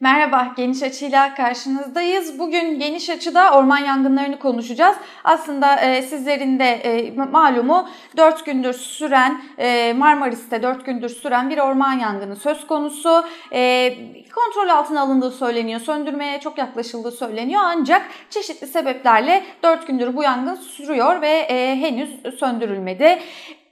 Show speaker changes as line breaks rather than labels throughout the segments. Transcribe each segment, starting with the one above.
Merhaba, Geniş Açı'yla karşınızdayız. Bugün Geniş Açı'da orman yangınlarını konuşacağız. Aslında e, sizlerin de e, malumu 4 gündür süren, e, Marmaris'te 4 gündür süren bir orman yangını söz konusu. E, kontrol altına alındığı söyleniyor, söndürmeye çok yaklaşıldığı söyleniyor. Ancak çeşitli sebeplerle 4 gündür bu yangın sürüyor ve e, henüz söndürülmedi.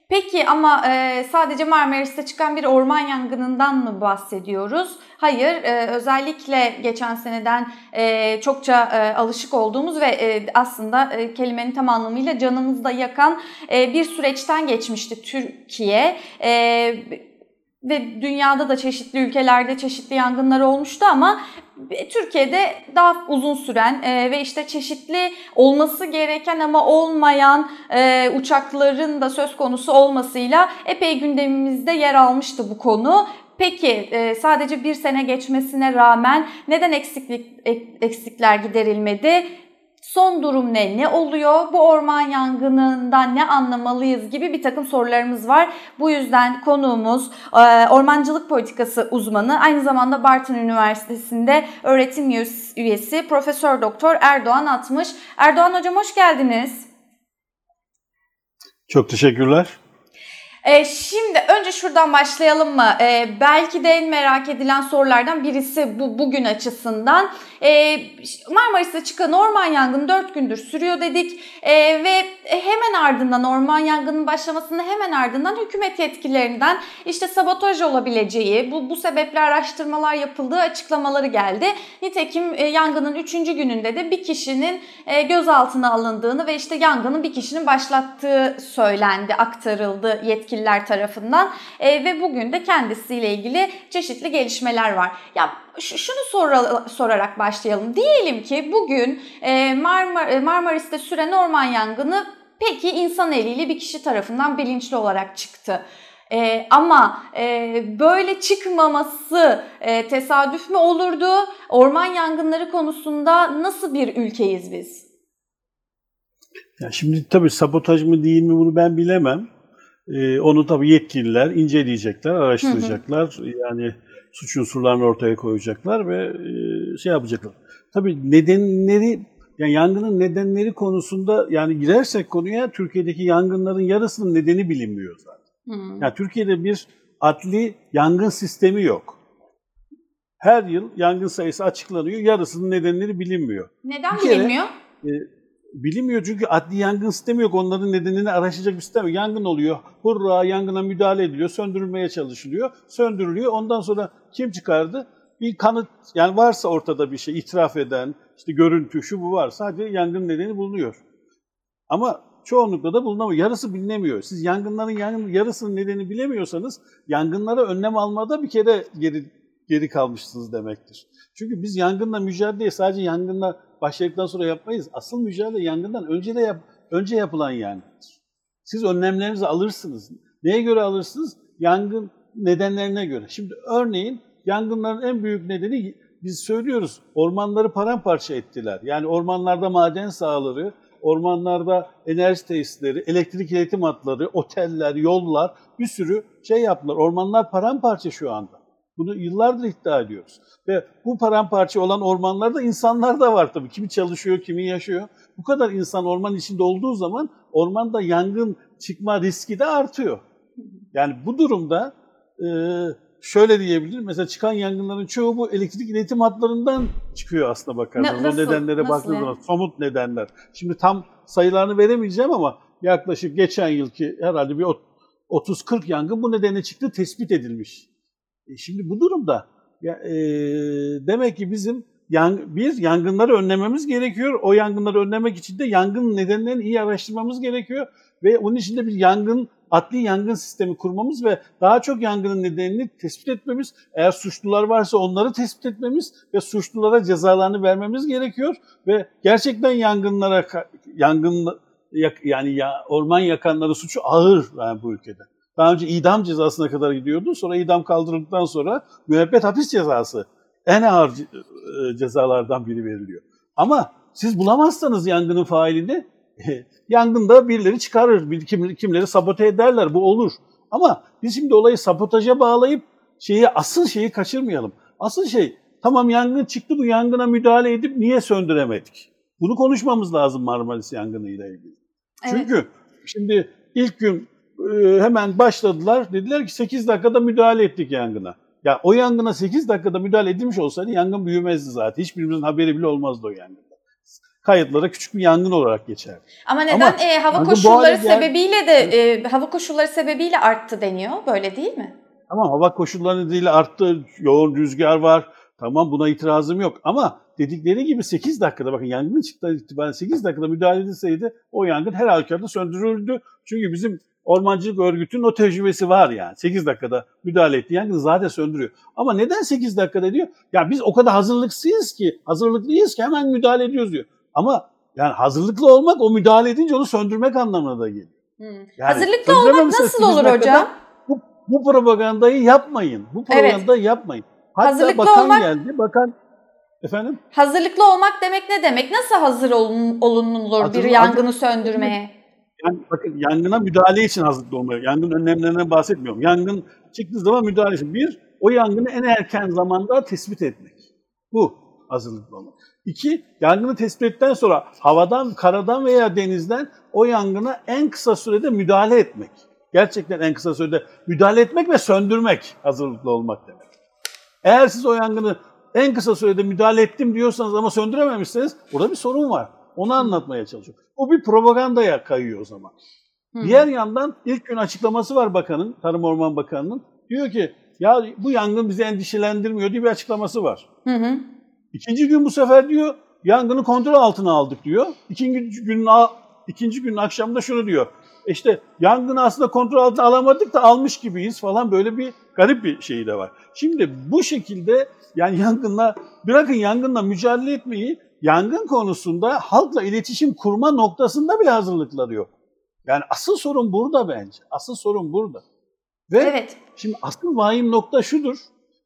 Peki ama e, sadece Marmaris'te çıkan bir orman yangınından mı bahsediyoruz? Hayır, e, özellikle geçen seneden e, çokça e, alışık olduğumuz ve e, aslında e, kelimenin tam anlamıyla canımızda yakan e, bir süreçten geçmişti Türkiye. E, ve dünyada da çeşitli ülkelerde çeşitli yangınlar olmuştu ama Türkiye'de daha uzun süren e, ve işte çeşitli olması gereken ama olmayan e, uçakların da söz konusu olmasıyla epey gündemimizde yer almıştı bu konu. Peki e, sadece bir sene geçmesine rağmen neden eksiklik eksikler giderilmedi? Son durum ne? Ne oluyor? Bu orman yangınından ne anlamalıyız gibi bir takım sorularımız var. Bu yüzden konuğumuz e, ormancılık politikası uzmanı, aynı zamanda Bartın Üniversitesi'nde öğretim üyesi Profesör Doktor Erdoğan Atmış. Erdoğan Hocam hoş geldiniz.
Çok teşekkürler.
E, şimdi önce şuradan başlayalım mı? E, belki de en merak edilen sorulardan birisi bu bugün açısından. E, Marmaris'te çıkan orman yangını 4 gündür sürüyor dedik e, ve hemen ardından orman yangının başlamasında hemen ardından hükümet yetkililerinden işte sabotaj olabileceği, bu, bu sebeple araştırmalar yapıldığı açıklamaları geldi. Nitekim e, yangının 3. gününde de bir kişinin e, gözaltına alındığını ve işte yangının bir kişinin başlattığı söylendi, aktarıldı yetkililer tarafından e, ve bugün de kendisiyle ilgili çeşitli gelişmeler var. Ya şunu sor, sorarak başlayalım. Diyelim ki bugün e, Marmar, e, Marmaris'te süren orman yangını peki insan eliyle bir kişi tarafından bilinçli olarak çıktı. E, ama e, böyle çıkmaması e, tesadüf mü olurdu? Orman yangınları konusunda nasıl bir ülkeyiz biz?
Ya şimdi tabii sabotaj mı değil mi bunu ben bilemem. Ee, onu tabii yetkililer inceleyecekler, araştıracaklar. Hı hı. Yani suç unsurlarını ortaya koyacaklar ve e, şey yapacaklar. Tabii nedenleri yani yangının nedenleri konusunda yani girersek konuya Türkiye'deki yangınların yarısının nedeni bilinmiyor zaten. Hmm. Yani Türkiye'de bir adli yangın sistemi yok. Her yıl yangın sayısı açıklanıyor, yarısının nedenleri bilinmiyor.
Neden bir bilinmiyor?
Kere, e, bilinmiyor çünkü adli yangın sistemi yok. Onların nedenini araştıracak bir sistem yok. Yangın oluyor. Hurra yangına müdahale ediliyor. Söndürülmeye çalışılıyor. Söndürülüyor. Ondan sonra kim çıkardı? Bir kanıt yani varsa ortada bir şey itiraf eden, işte görüntü şu bu var. Sadece yangın nedeni bulunuyor. Ama çoğunlukla da bulunamıyor. Yarısı bilinemiyor. Siz yangınların yangın, yarısının nedeni bilemiyorsanız yangınlara önlem almada bir kere geri geri kalmışsınız demektir. Çünkü biz yangınla mücadele sadece yangınla başladıktan sonra yapmayız. Asıl mücadele yangından önce de yap, önce yapılan yangındır. Siz önlemlerinizi alırsınız. Neye göre alırsınız? Yangın nedenlerine göre. Şimdi örneğin yangınların en büyük nedeni biz söylüyoruz ormanları paramparça ettiler. Yani ormanlarda maden sahaları, ormanlarda enerji tesisleri, elektrik iletim hatları, oteller, yollar bir sürü şey yaptılar. Ormanlar paramparça şu anda. Bunu yıllardır iddia ediyoruz. Ve bu paramparça olan ormanlarda insanlar da var tabii. Kimi çalışıyor, kimi yaşıyor. Bu kadar insan orman içinde olduğu zaman ormanda yangın çıkma riski de artıyor. Yani bu durumda e, şöyle diyebilirim. Mesela çıkan yangınların çoğu bu elektrik iletim hatlarından çıkıyor aslında bakarsanız.
Nasıl,
o nedenlere baktığınız zaman somut nedenler. Şimdi tam sayılarını veremeyeceğim ama yaklaşık geçen yılki herhalde bir 30-40 yangın bu nedenle çıktı tespit edilmiş. E şimdi bu durumda e, demek ki bizim yan, bir yangınları önlememiz gerekiyor. O yangınları önlemek için de yangın nedenlerini iyi araştırmamız gerekiyor ve onun için de bir yangın adli yangın sistemi kurmamız ve daha çok yangının nedenini tespit etmemiz, eğer suçlular varsa onları tespit etmemiz ve suçlulara cezalarını vermemiz gerekiyor ve gerçekten yangınlara yangın yani ya, orman yakanları suçu ağır yani bu ülkede. Daha önce idam cezasına kadar gidiyordu. Sonra idam kaldırıldıktan sonra müebbet hapis cezası en ağır e, cezalardan biri veriliyor. Ama siz bulamazsanız yangının failini yangında birileri çıkarır, bir, kim, kimleri sabote ederler. Bu olur. Ama biz şimdi olayı sabotaja bağlayıp şeyi asıl şeyi kaçırmayalım. Asıl şey Tamam yangın çıktı bu yangına müdahale edip niye söndüremedik? Bunu konuşmamız lazım Marmaris yangınıyla ilgili.
Evet.
Çünkü şimdi ilk gün e, hemen başladılar. Dediler ki 8 dakikada müdahale ettik yangına. Ya o yangına 8 dakikada müdahale edilmiş olsaydı yangın büyümezdi zaten. Hiçbirimizin haberi bile olmazdı o yangında. Kayıtlara küçük bir yangın olarak geçer.
Ama neden
Ama
e, hava
yangın
koşulları sebebiyle de e, hava koşulları sebebiyle arttı deniyor. Böyle değil mi?
Tamam hava koşulları nedeniyle arttı, yoğun rüzgar var. Tamam buna itirazım yok. Ama dedikleri gibi 8 dakikada bakın yangın çıktığı itibaren 8 dakikada müdahale edilseydi o yangın her halükarda söndürüldü. Çünkü bizim ormancılık örgütünün o tecrübesi var yani. 8 dakikada müdahale etti yangını zaten söndürüyor. Ama neden 8 dakikada diyor? Ya biz o kadar hazırlıksız ki, hazırlıklıyız ki hemen müdahale ediyoruz diyor. Ama yani hazırlıklı olmak o müdahale edince onu söndürmek anlamına da geliyor.
Hmm.
Yani
Hazırlıklı olmak nasıl
8
olur hocam?
Bu, bu propagandayı yapmayın. Bu
Evet.
propagandayı yapmayın. Hatta
Hazırlıklı
bakan
olmak-
geldi. Bakan efendim
Hazırlıklı olmak demek ne demek? Nasıl hazır olun, olunulur bir
Hazır-
yangını söndürmeye?
Yani bakın yangına müdahale için hazırlıklı olmalı. Yangın önlemlerinden bahsetmiyorum. Yangın çıktığı zaman müdahale için. Bir, o yangını en erken zamanda tespit etmek. Bu hazırlıklı olmak. İki, yangını tespit ettikten sonra havadan, karadan veya denizden o yangına en kısa sürede müdahale etmek. Gerçekten en kısa sürede müdahale etmek ve söndürmek hazırlıklı olmak demek. Eğer siz o yangını en kısa sürede müdahale ettim diyorsanız ama söndürememişseniz burada bir sorun var. Onu anlatmaya çalışıyorum. O bir propagandaya kayıyor o zaman.
Hı.
Diğer yandan ilk gün açıklaması var bakanın, Tarım Orman Bakanı'nın. Diyor ki ya bu yangın bizi endişelendirmiyor diye bir açıklaması var.
Hı hı.
İkinci gün bu sefer diyor yangını kontrol altına aldık diyor. İkinci günün ikinci günün akşamında şunu diyor. İşte yangını aslında kontrol altına alamadık da almış gibiyiz falan böyle bir garip bir şey de var. Şimdi bu şekilde yani yangınla bırakın yangınla mücadele etmeyi yangın konusunda halkla iletişim kurma noktasında bile hazırlıkları yok. Yani asıl sorun burada bence. Asıl sorun burada. Ve
Evet.
Şimdi asıl vahim nokta şudur.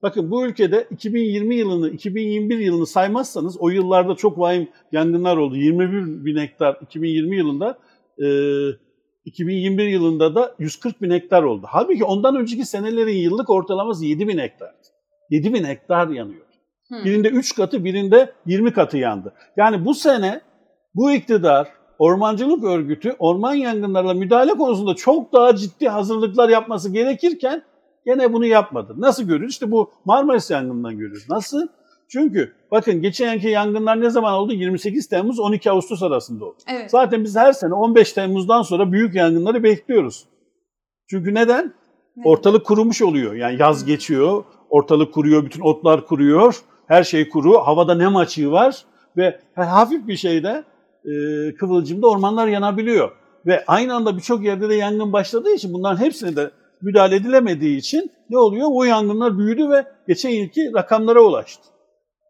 Bakın bu ülkede 2020 yılını, 2021 yılını saymazsanız o yıllarda çok vahim yangınlar oldu. 21 bin hektar 2020 yılında, e, 2021 yılında da 140 bin hektar oldu. Halbuki ondan önceki senelerin yıllık ortalaması 7 bin hektardı. 7 bin hektar yanıyor.
Hı.
Birinde 3 katı, birinde 20 katı yandı. Yani bu sene bu iktidar, ormancılık örgütü orman yangınlarına müdahale konusunda çok daha ciddi hazırlıklar yapması gerekirken gene bunu yapmadı. Nasıl görüyoruz? İşte bu Marmaris yangınından görüyoruz. Nasıl? Çünkü bakın geçen yılki yangınlar ne zaman oldu? 28 Temmuz 12 Ağustos arasında oldu.
Evet.
Zaten biz her sene 15 Temmuz'dan sonra büyük yangınları bekliyoruz. Çünkü neden? Ortalık kurumuş oluyor. Yani yaz geçiyor, ortalık kuruyor, bütün otlar kuruyor, her şey kuru, havada nem açığı var ve hafif bir şeyde e, kıvılcımda ormanlar yanabiliyor. Ve aynı anda birçok yerde de yangın başladığı için bunların hepsine de müdahale edilemediği için ne oluyor? O yangınlar büyüdü ve geçen yılki rakamlara ulaştı.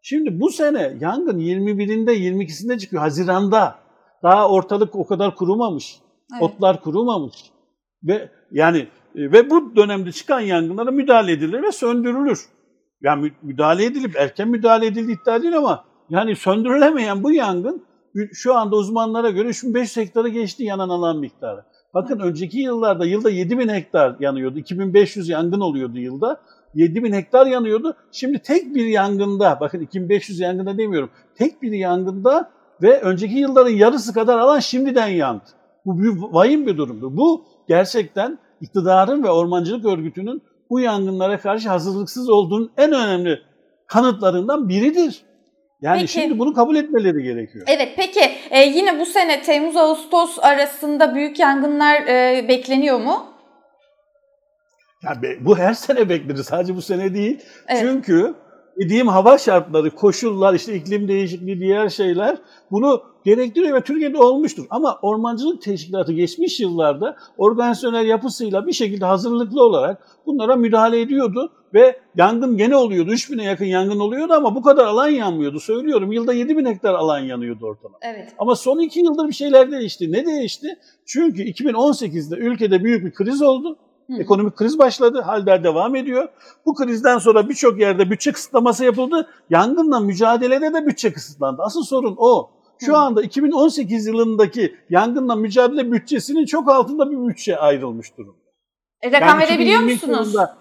Şimdi bu sene yangın 21'inde 22'sinde çıkıyor. Haziranda. Daha ortalık o kadar kurumamış.
Evet.
Otlar kurumamış. Ve yani e, ve bu dönemde çıkan yangınlara müdahale edilir ve söndürülür. Yani mü- müdahale edilip erken müdahale edildi iddia değil ama yani söndürülemeyen bu yangın şu anda uzmanlara göre 3500 hektarı geçti yanan alan miktarı. Bakın önceki yıllarda yılda 7000 hektar yanıyordu. 2500 yangın oluyordu yılda. 7000 hektar yanıyordu. Şimdi tek bir yangında, bakın 2500 yangında demiyorum. Tek bir yangında ve önceki yılların yarısı kadar alan şimdiden yandı. Bu büyük, vahim bir durumdur. Bu gerçekten iktidarın ve ormancılık örgütünün bu yangınlara karşı hazırlıksız olduğunun en önemli kanıtlarından biridir. Yani
Peki.
şimdi bunu kabul etmeleri gerekiyor.
Evet peki e, yine bu sene Temmuz-Ağustos arasında büyük yangınlar e, bekleniyor mu?
Ya be- bu her sene beklenir. Sadece bu sene değil.
Evet.
Çünkü dediğim hava şartları, koşullar, işte iklim değişikliği, diğer şeyler bunu gerektiriyor ve Türkiye'de olmuştur. Ama ormancılık teşkilatı geçmiş yıllarda organizasyonel yapısıyla bir şekilde hazırlıklı olarak bunlara müdahale ediyordu ve yangın gene oluyordu. 3000'e yakın yangın oluyordu ama bu kadar alan yanmıyordu. Söylüyorum yılda 7000 hektar alan yanıyordu ortalama.
Evet.
Ama son iki yıldır bir şeyler değişti. Ne değişti? Çünkü 2018'de ülkede büyük bir kriz oldu.
Hı.
Ekonomik kriz başladı, hala devam ediyor. Bu krizden sonra birçok yerde bütçe kısıtlaması yapıldı. Yangınla mücadelede de bütçe kısıtlandı. Asıl sorun o. Şu
Hı.
anda 2018 yılındaki yangınla mücadele bütçesinin çok altında bir bütçe ayrılmış durumda.
E, rakam verebiliyor
2022
musunuz?
yılında-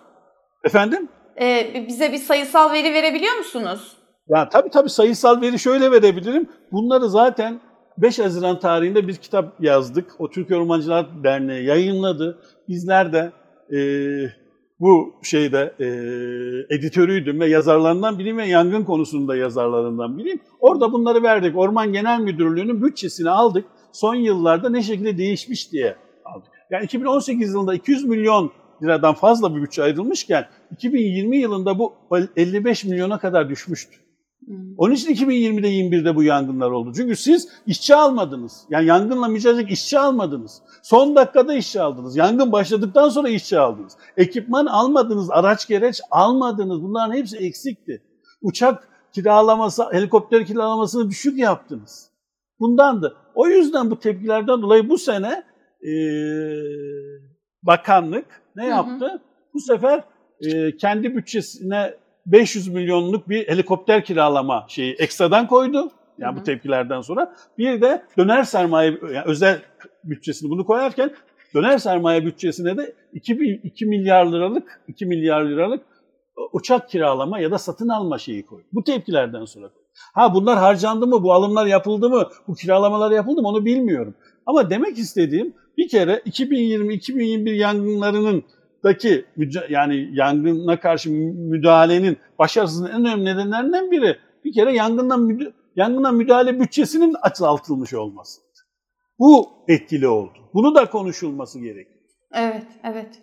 Efendim?
E, bize bir sayısal veri verebiliyor musunuz?
Ya tabii tabii sayısal veri şöyle verebilirim. Bunları zaten 5 Haziran tarihinde bir kitap yazdık. O Türkiye Ormancılar Derneği yayınladı. Bizler de e, bu şeyde e, editörüydüm ve yazarlarından biriyim ve yangın konusunda yazarlarından biriyim. Orada bunları verdik. Orman Genel Müdürlüğü'nün bütçesini aldık. Son yıllarda ne şekilde değişmiş diye aldık. Yani 2018 yılında 200 milyon liradan fazla bir bütçe ayrılmışken 2020 yılında bu 55 milyona kadar düşmüştü. Onun için 2020'de 21'de bu yangınlar oldu. Çünkü siz işçi almadınız. Yani yangınla mücadele işçi almadınız. Son dakikada işçi aldınız. Yangın başladıktan sonra işçi aldınız. Ekipman almadınız, araç gereç almadınız. Bunların hepsi eksikti. Uçak kiralaması, helikopter kiralamasını düşük yaptınız. Bundandı. O yüzden bu tepkilerden dolayı bu sene e, bakanlık ne yaptı? Hı hı. Bu sefer e, kendi bütçesine 500 milyonluk bir helikopter kiralama şeyi ekstradan koydu. Yani Hı-hı. bu tepkilerden sonra. Bir de döner sermaye, yani özel bütçesini bunu koyarken döner sermaye bütçesine de 2, 2 milyar liralık 2 milyar liralık uçak kiralama ya da satın alma şeyi koydu. Bu tepkilerden sonra. Ha bunlar harcandı mı, bu alımlar yapıldı mı, bu kiralamalar yapıldı mı onu bilmiyorum. Ama demek istediğim bir kere 2020-2021 yangınlarının daki yani yangına karşı müdahalenin başarısının en önemli nedenlerinden biri bir kere yangından müda yangına müdahale bütçesinin azaltılmış olması. Bu etkili oldu. Bunu da konuşulması gerekiyor.
Evet, evet.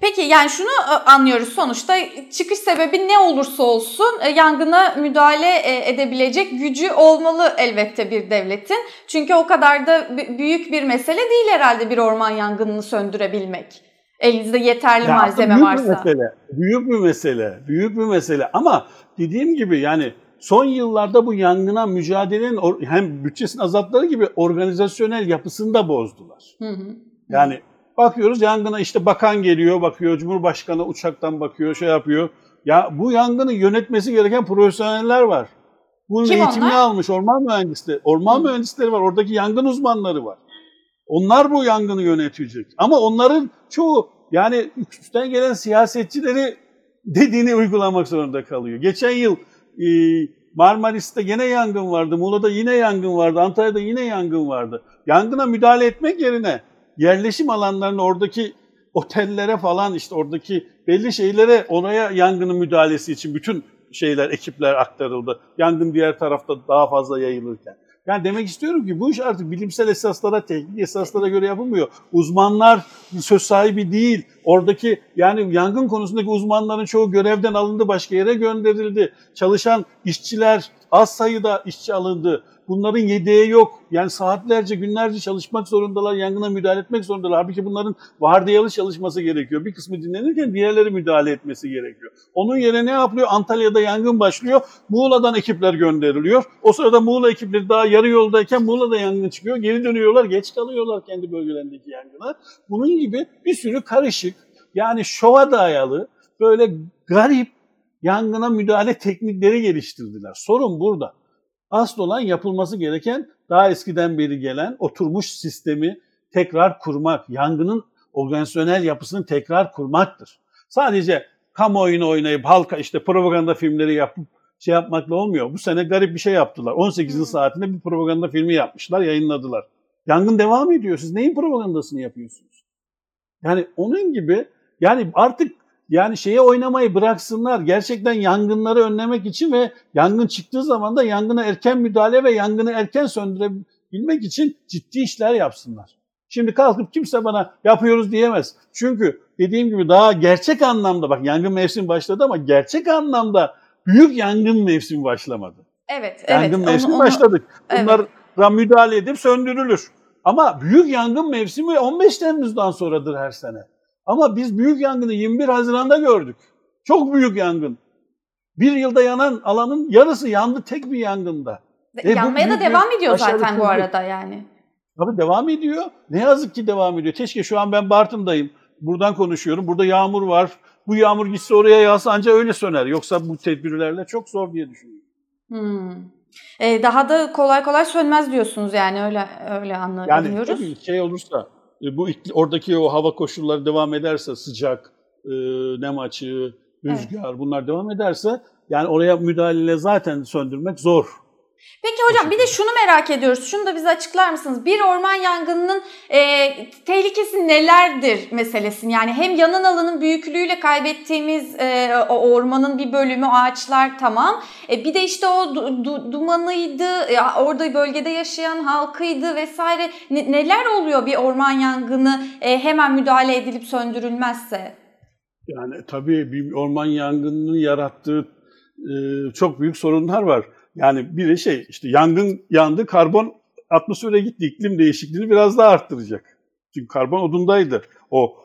Peki yani şunu anlıyoruz sonuçta çıkış sebebi ne olursa olsun e, yangına müdahale e, edebilecek gücü olmalı elbette bir devletin. Çünkü o kadar da büyük bir mesele değil herhalde bir orman yangınını söndürebilmek. Elinizde yeterli ya malzeme
büyük
varsa.
Bir mesele, büyük bir mesele, büyük bir mesele. Ama dediğim gibi yani son yıllarda bu yangına mücadelenin hem bütçesini azalttıkları gibi organizasyonel yapısını da bozdular. Hı hı. Yani bakıyoruz yangına işte bakan geliyor, bakıyor, Cumhurbaşkanı uçaktan bakıyor, şey yapıyor. Ya bu yangını yönetmesi gereken profesyoneller var. Bunun Kim eğitimini onlar? almış orman mühendisleri, orman Hı. mühendisleri var, oradaki yangın uzmanları var. Onlar bu yangını yönetecek. Ama onların çoğu yani üstten gelen siyasetçileri dediğini uygulamak zorunda kalıyor. Geçen yıl e, Marmaris'te yine yangın vardı, Muğla'da yine yangın vardı, Antalya'da yine yangın vardı. Yangına müdahale etmek yerine yerleşim alanlarının oradaki otellere falan işte oradaki belli şeylere oraya yangının müdahalesi için bütün şeyler, ekipler aktarıldı. Yangın diğer tarafta daha fazla yayılırken. Yani demek istiyorum ki bu iş artık bilimsel esaslara, teknik esaslara göre yapılmıyor. Uzmanlar söz sahibi değil. Oradaki yani yangın konusundaki uzmanların çoğu görevden alındı, başka yere gönderildi. Çalışan işçiler az sayıda işçi alındı. Bunların yedeği yok. Yani saatlerce, günlerce çalışmak zorundalar, yangına müdahale etmek zorundalar. Halbuki bunların vardiyalı çalışması gerekiyor. Bir kısmı dinlenirken diğerleri müdahale etmesi gerekiyor. Onun yerine ne yapılıyor? Antalya'da yangın başlıyor. Muğla'dan ekipler gönderiliyor. O sırada Muğla ekipleri daha yarı yoldayken Muğla'da yangın çıkıyor. Geri dönüyorlar, geç kalıyorlar kendi bölgelerindeki yangına. Bunun gibi bir sürü karışık, yani şova dayalı, böyle garip yangına müdahale teknikleri geliştirdiler. Sorun burada. Asıl olan yapılması gereken daha eskiden beri gelen oturmuş sistemi tekrar kurmak, yangının organizasyonel yapısını tekrar kurmaktır. Sadece kamuoyunu oynayıp halka işte propaganda filmleri yapıp şey yapmakla olmuyor. Bu sene garip bir şey yaptılar. 18. Hmm. saatinde bir propaganda filmi yapmışlar, yayınladılar. Yangın devam ediyor. Siz neyin propagandasını yapıyorsunuz? Yani onun gibi yani artık yani şeye oynamayı bıraksınlar. Gerçekten yangınları önlemek için ve yangın çıktığı zaman da yangına erken müdahale ve yangını erken söndürebilmek için ciddi işler yapsınlar. Şimdi kalkıp kimse bana yapıyoruz diyemez. Çünkü dediğim gibi daha gerçek anlamda bak yangın mevsimi başladı ama gerçek anlamda büyük yangın mevsimi başlamadı.
Evet,
yangın
evet.
mevsimi onu, başladık. Bunlara evet. müdahale edip söndürülür. Ama büyük yangın mevsimi 15 Temmuz'dan sonradır her sene. Ama biz büyük yangını 21 Haziran'da gördük. Çok büyük yangın. Bir yılda yanan alanın yarısı yandı tek bir yangında.
E, Yanmaya da devam ediyor zaten bu arada yani.
Tabii devam ediyor. Ne yazık ki devam ediyor. Keşke şu an ben Bartın'dayım. Buradan konuşuyorum. Burada yağmur var. Bu yağmur gitse oraya yağsa ancak öyle söner. Yoksa bu tedbirlerle çok zor diye düşünüyorum.
Hmm. Ee, daha da kolay kolay sönmez diyorsunuz yani öyle öyle anlıyoruz.
Yani tabii şey olursa bu oradaki o hava koşulları devam ederse sıcak, e, nem açığı, rüzgar evet. bunlar devam ederse Yani oraya müdahale zaten söndürmek zor.
Peki hocam bir de şunu merak ediyoruz. Şunu da bize açıklar mısınız? Bir orman yangınının e, tehlikesi nelerdir meselesini? Yani hem yanan alanın büyüklüğüyle kaybettiğimiz e, o ormanın bir bölümü ağaçlar tamam. E, bir de işte o du- du- dumanıydı, ya orada bölgede yaşayan halkıydı vesaire. Ne- neler oluyor bir orman yangını e, hemen müdahale edilip söndürülmezse?
Yani tabii bir orman yangınının yarattığı e, çok büyük sorunlar var. Yani bir de şey işte yangın yandı karbon atmosfere gitti iklim değişikliğini biraz daha arttıracak. Çünkü karbon odundaydı. O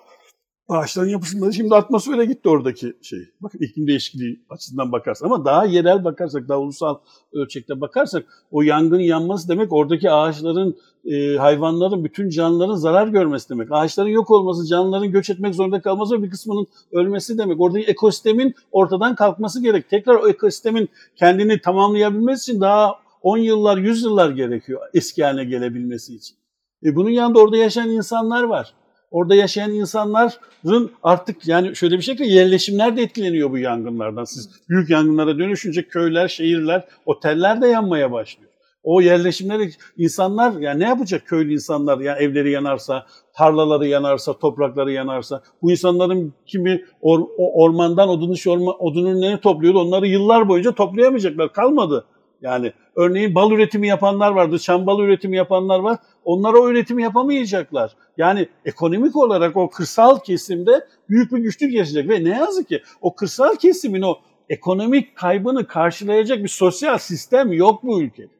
ağaçların yapısında şimdi atmosfere gitti oradaki şey. Bakın iklim değişikliği açısından bakarsak ama daha yerel bakarsak, daha ulusal ölçekte bakarsak o yangın yanması demek oradaki ağaçların, e, hayvanların, bütün canlıların zarar görmesi demek. Ağaçların yok olması, canlıların göç etmek zorunda kalması ve bir kısmının ölmesi demek. Oradaki ekosistemin ortadan kalkması gerek. Tekrar o ekosistemin kendini tamamlayabilmesi için daha 10 yıllar, 100 yıllar gerekiyor eski haline gelebilmesi için. E bunun yanında orada yaşayan insanlar var. Orada yaşayan insanların artık yani şöyle bir ki yerleşimler de etkileniyor bu yangınlardan. Siz büyük yangınlara dönüşünce köyler, şehirler, oteller de yanmaya başlıyor. O yerleşimler insanlar yani ne yapacak köylü insanlar yani evleri yanarsa, tarlaları yanarsa, toprakları yanarsa. Bu insanların kimi or, o ormandan odun dışı orma, odun ürünlerini topluyordu. Onları yıllar boyunca toplayamayacaklar. Kalmadı. Yani örneğin bal üretimi yapanlar vardı, çam bal üretimi yapanlar var. Onlar o üretimi yapamayacaklar. Yani ekonomik olarak o kırsal kesimde büyük bir güçlük yaşayacak ve ne yazık ki o kırsal kesimin o ekonomik kaybını karşılayacak bir sosyal sistem yok bu ülkede.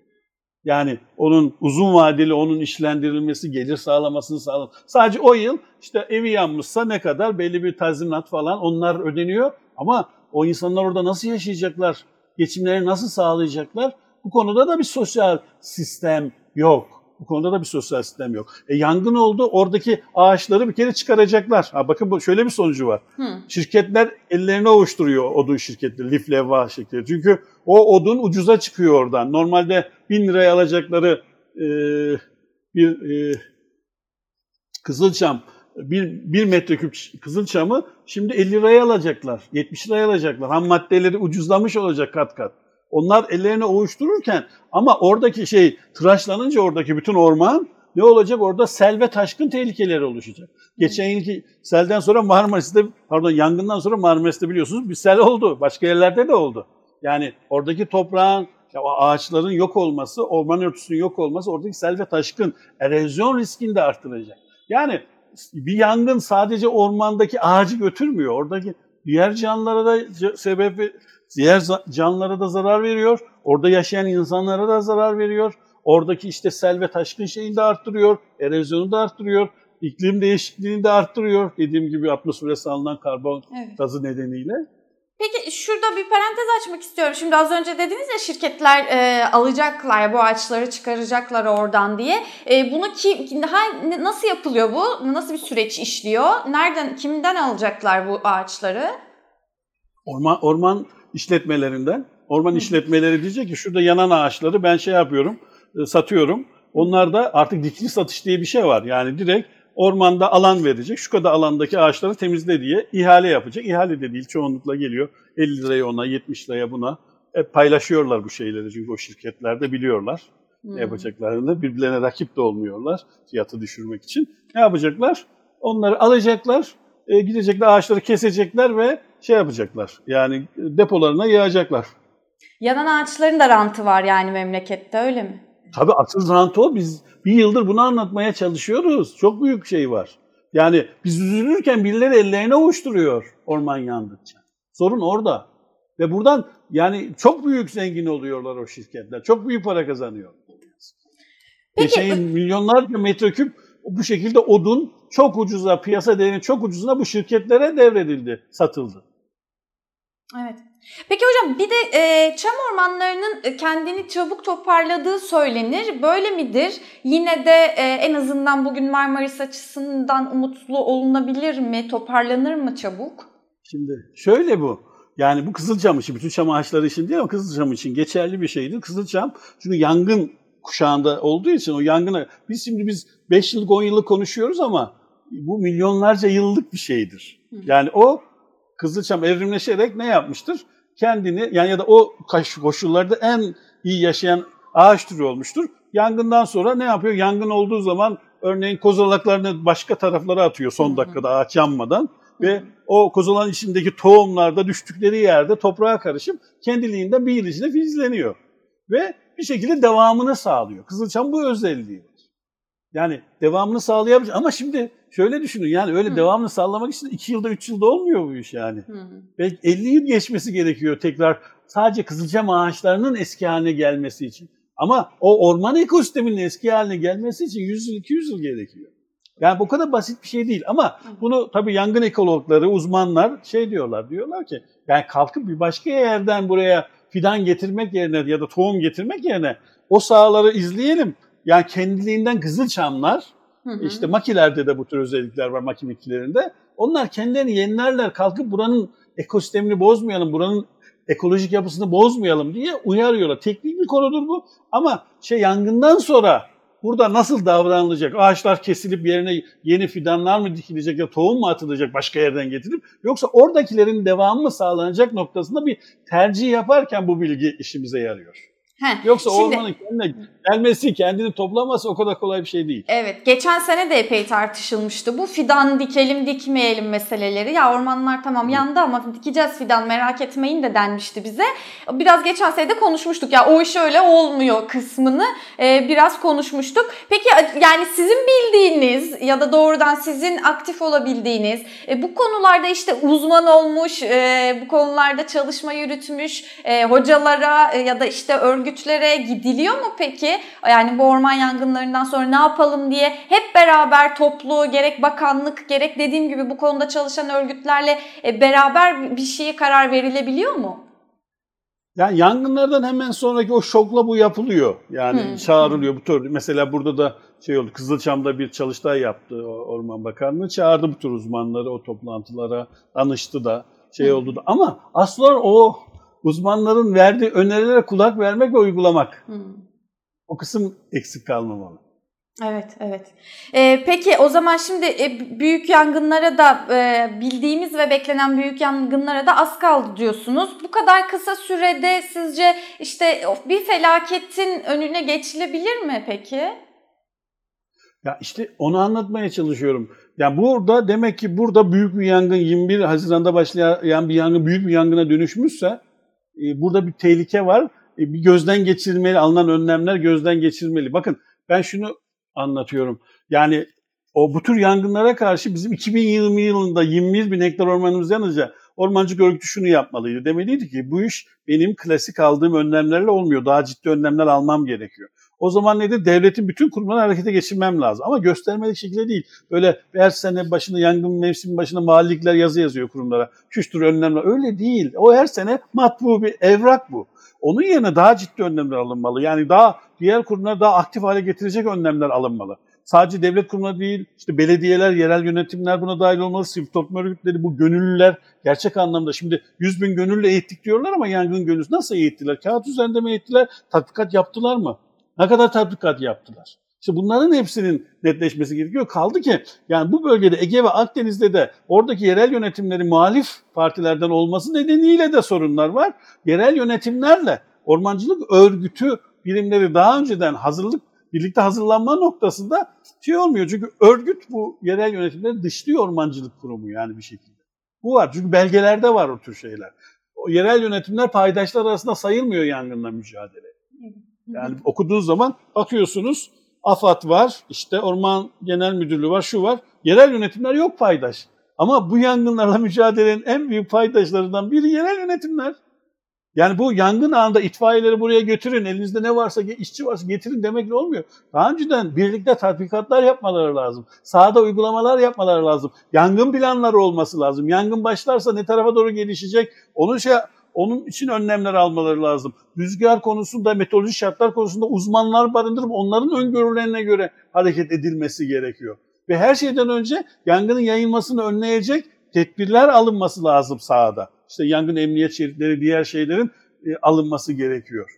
Yani onun uzun vadeli onun işlendirilmesi, gelir sağlamasını sağlam. Sadece o yıl işte evi yanmışsa ne kadar belli bir tazminat falan onlar ödeniyor. Ama o insanlar orada nasıl yaşayacaklar? Geçimlerini nasıl sağlayacaklar? Bu konuda da bir sosyal sistem yok. Bu konuda da bir sosyal sistem yok. E, yangın oldu, oradaki ağaçları bir kere çıkaracaklar. Ha, bakın bu şöyle bir sonucu var.
Hı.
Şirketler ellerini ovuşturuyor odun şirketleri, lif levva şirketleri. Çünkü o odun ucuza çıkıyor oradan. Normalde bin liraya alacakları e, bir e, kızılçam, bir, bir metreküp kızılçamı şimdi 50 liraya alacaklar, 70 liraya alacaklar. Ham maddeleri ucuzlamış olacak kat kat. Onlar ellerini ovuştururken ama oradaki şey tıraşlanınca oradaki bütün orman ne olacak? Orada sel ve taşkın tehlikeleri oluşacak. Geçen yılki selden sonra Marmaris'te, pardon yangından sonra Marmaris'te biliyorsunuz bir sel oldu. Başka yerlerde de oldu. Yani oradaki toprağın, ağaçların yok olması, orman örtüsünün yok olması oradaki sel ve taşkın erozyon riskini de arttıracak. Yani bir yangın sadece ormandaki ağacı götürmüyor. Oradaki diğer canlılara da sebep diğer canlılara da zarar veriyor. Orada yaşayan insanlara da zarar veriyor. Oradaki işte sel ve taşkın şeyini de arttırıyor. Erozyonu da arttırıyor. iklim değişikliğini de arttırıyor. Dediğim gibi atmosfere salınan karbon
Evet.
gazı nedeniyle.
Peki şurada bir parantez açmak istiyorum. Şimdi az önce dediniz ya şirketler e, alacaklar bu ağaçları çıkaracaklar oradan diye. E, bunu kim daha nasıl yapılıyor bu? Nasıl bir süreç işliyor? Nereden kimden alacaklar bu ağaçları?
Orman, orman işletmelerinden. Orman işletmeleri diyecek ki şurada yanan ağaçları ben şey yapıyorum, e, satıyorum. Onlar da artık dikili satış diye bir şey var. Yani direkt ormanda alan verecek. Şu kadar alandaki ağaçları temizle diye ihale yapacak. İhale de değil çoğunlukla geliyor. 50 liraya ona, 70 liraya buna. Hep paylaşıyorlar bu şeyleri çünkü o şirketler de biliyorlar
Hmm.
ne yapacaklarını. Birbirlerine rakip de olmuyorlar fiyatı düşürmek için. Ne yapacaklar? Onları alacaklar, e, gidecekler ağaçları kesecekler ve şey yapacaklar. Yani depolarına yığacaklar.
Yanan ağaçların da rantı var yani memlekette öyle mi?
Tabii asıl rant o. Biz bir yıldır bunu anlatmaya çalışıyoruz. Çok büyük şey var. Yani biz üzülürken birileri ellerini ovuşturuyor orman yandıkça. Sorun orada. Ve buradan yani çok büyük zengin oluyorlar o şirketler. Çok büyük para kazanıyor.
Peki-
Geçen milyonlarca metreküp bu şekilde odun çok ucuza, piyasa değerinin çok ucuzuna bu şirketlere devredildi, satıldı.
Evet. Peki hocam bir de e, çam ormanlarının e, kendini çabuk toparladığı söylenir. Böyle midir? Yine de e, en azından bugün Marmaris açısından umutlu olunabilir mi? Toparlanır mı çabuk?
Şimdi şöyle bu. Yani bu kızılçam için, bütün çam ağaçları için değil ama kızılçam için geçerli bir şeydir. Kızılçam çünkü yangın kuşağında olduğu için o yangına biz şimdi biz 5 yıllık 10 yıllık konuşuyoruz ama bu milyonlarca yıllık bir şeydir. Yani o kızılçam evrimleşerek ne yapmıştır? kendini yani ya da o koşullarda en iyi yaşayan ağaç türü olmuştur. Yangından sonra ne yapıyor? Yangın olduğu zaman örneğin kozalaklarını başka taraflara atıyor son dakikada ağaç yanmadan ve o kozalan içindeki tohumlar da düştükleri yerde toprağa karışıp kendiliğinden bir içinde filizleniyor. Ve bir şekilde devamını sağlıyor. Kızılçam bu özelliği. Yani devamını sağlayabilir ama şimdi şöyle düşünün yani öyle Hı. devamını sağlamak için 2 yılda 3 yılda olmuyor bu iş yani. Hı. Belki 50 yıl geçmesi gerekiyor tekrar sadece kızılcam ağaçlarının eski haline gelmesi için. Ama o orman ekosisteminin eski haline gelmesi için 100 yıl 200 yıl gerekiyor. Yani bu kadar basit bir şey değil ama bunu tabii yangın ekologları, uzmanlar şey diyorlar. Diyorlar ki yani kalkıp bir başka yerden buraya fidan getirmek yerine ya da tohum getirmek yerine o sahaları izleyelim. Yani kendiliğinden kızılçamlar, hı hı. işte makilerde de bu tür özellikler var maki bitkilerinde. Onlar kendilerini yenilerler, kalkıp buranın ekosistemini bozmayalım, buranın ekolojik yapısını bozmayalım diye uyarıyorlar. Teknik bir konudur bu ama şey yangından sonra burada nasıl davranılacak? Ağaçlar kesilip yerine yeni fidanlar mı dikilecek ya tohum mu atılacak başka yerden getirip yoksa oradakilerin devamı mı sağlanacak noktasında bir tercih yaparken bu bilgi işimize yarıyor. Heh, Yoksa şimdi, ormanın kendine gelmesi, kendini toplaması o kadar kolay bir şey değil.
Evet, geçen sene de epey tartışılmıştı. Bu fidan dikelim, dikmeyelim meseleleri. Ya ormanlar tamam yandı ama dikeceğiz fidan merak etmeyin de denmişti bize. Biraz geçen sene de konuşmuştuk. Ya o iş öyle olmuyor kısmını e, biraz konuşmuştuk. Peki yani sizin bildiğiniz ya da doğrudan sizin aktif olabildiğiniz e, bu konularda işte uzman olmuş, e, bu konularda çalışma yürütmüş e, hocalara e, ya da işte örgüt örgütlere gidiliyor mu peki? Yani bu orman yangınlarından sonra ne yapalım diye hep beraber toplu gerek bakanlık gerek dediğim gibi bu konuda çalışan örgütlerle e, beraber bir şeye karar verilebiliyor mu?
Yani yangınlardan hemen sonraki o şokla bu yapılıyor. Yani hmm. çağrılıyor bu tür. Mesela burada da şey oldu. Kızılçam'da bir çalıştay yaptı Orman Bakanlığı. Çağırdı bu tür uzmanları o toplantılara. Danıştı da şey hmm. oldu da. Ama aslında o uzmanların verdiği önerilere kulak vermek ve uygulamak. Hmm. O kısım eksik kalmamalı.
Evet, evet. Ee, peki o zaman şimdi e, büyük yangınlara da e, bildiğimiz ve beklenen büyük yangınlara da az kaldı diyorsunuz. Bu kadar kısa sürede sizce işte bir felaketin önüne geçilebilir mi peki?
Ya işte onu anlatmaya çalışıyorum. Yani burada demek ki burada büyük bir yangın 21 Haziran'da başlayan bir yangın büyük bir yangına dönüşmüşse e, burada bir tehlike var. E, bir gözden geçirmeli, alınan önlemler gözden geçirmeli. Bakın ben şunu anlatıyorum. Yani o bu tür yangınlara karşı bizim 2020 yılında 21 bin hektar ormanımız yanınca ormancılık örgütü şunu yapmalıydı. Demeliydi ki bu iş benim klasik aldığım önlemlerle olmuyor. Daha ciddi önlemler almam gerekiyor. O zaman nedir? Devletin bütün kurumlarını harekete geçirmem lazım. Ama göstermelik şekilde değil. Böyle her sene başında yangın mevsimi başında mahallikler yazı yazıyor kurumlara. Şu tür önlemler. Öyle değil. O her sene matbu bir evrak bu. Onun yerine daha ciddi önlemler alınmalı. Yani daha diğer kurumlar daha aktif hale getirecek önlemler alınmalı. Sadece devlet kurumları değil, işte belediyeler, yerel yönetimler buna dahil olmalı, sivil toplum örgütleri, bu gönüllüler gerçek anlamda şimdi 100 bin gönüllü eğittik diyorlar ama yangın gönüllüsü nasıl eğittiler? Kağıt üzerinde mi eğittiler? Tatbikat yaptılar mı? Ne kadar tatbikat yaptılar? İşte bunların hepsinin netleşmesi gerekiyor. Kaldı ki yani bu bölgede Ege ve Akdeniz'de de oradaki yerel yönetimleri muhalif partilerden olması nedeniyle de sorunlar var. Yerel yönetimlerle ormancılık örgütü birimleri daha önceden hazırlık birlikte hazırlanma noktasında şey olmuyor. Çünkü örgüt bu yerel yönetimleri dışlıyor ormancılık kurumu yani bir şekilde. Bu var çünkü belgelerde var o tür şeyler. O yerel yönetimler paydaşlar arasında sayılmıyor yangınla mücadele. Yani okuduğunuz zaman bakıyorsunuz AFAD var, işte Orman Genel Müdürlüğü var, şu var. Yerel yönetimler yok paydaş. Ama bu yangınlarla mücadelenin en büyük paydaşlarından biri yerel yönetimler. Yani bu yangın anında itfaiyeleri buraya götürün, elinizde ne varsa, işçi varsa getirin demekle olmuyor. Daha önceden birlikte tatbikatlar yapmaları lazım. Sahada uygulamalar yapmaları lazım. Yangın planları olması lazım. Yangın başlarsa ne tarafa doğru gelişecek, onu şey onun için önlemler almaları lazım. Rüzgar konusunda, meteoroloji şartlar konusunda uzmanlar barındırıp onların öngörülerine göre hareket edilmesi gerekiyor. Ve her şeyden önce yangının yayılmasını önleyecek tedbirler alınması lazım sahada. İşte yangın emniyet şeritleri, diğer şeylerin e, alınması gerekiyor.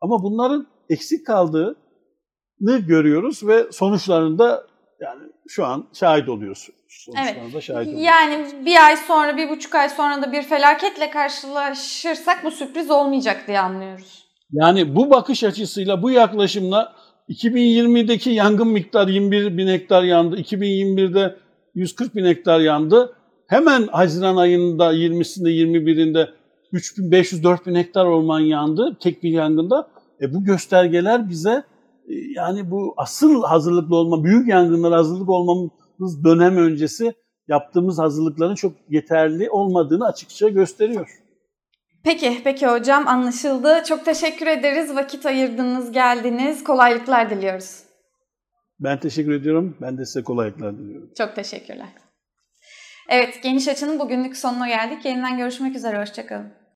Ama bunların eksik kaldığını görüyoruz ve sonuçlarını da yani şu an şahit oluyorsunuz.
Evet.
Sonuçlarına şahit oluyorsunuz.
Yani bir ay sonra, bir buçuk ay sonra da bir felaketle karşılaşırsak bu sürpriz olmayacak diye anlıyoruz.
Yani bu bakış açısıyla, bu yaklaşımla 2020'deki yangın miktarı 21 bin hektar yandı. 2021'de 140 bin hektar yandı. Hemen Haziran ayında 20'sinde 21'inde 3500-4000 bin hektar orman yandı tek bir yangında. E bu göstergeler bize e, yani bu asıl hazırlıklı olma, büyük yangınlara hazırlık olmamız dönem öncesi yaptığımız hazırlıkların çok yeterli olmadığını açıkça gösteriyor.
Peki, peki hocam anlaşıldı. Çok teşekkür ederiz. Vakit ayırdınız, geldiniz. Kolaylıklar diliyoruz.
Ben teşekkür ediyorum. Ben de size kolaylıklar diliyorum.
Çok teşekkürler. Evet, Geniş Açı'nın bugünlük sonuna geldik. Yeniden görüşmek üzere, hoşçakalın.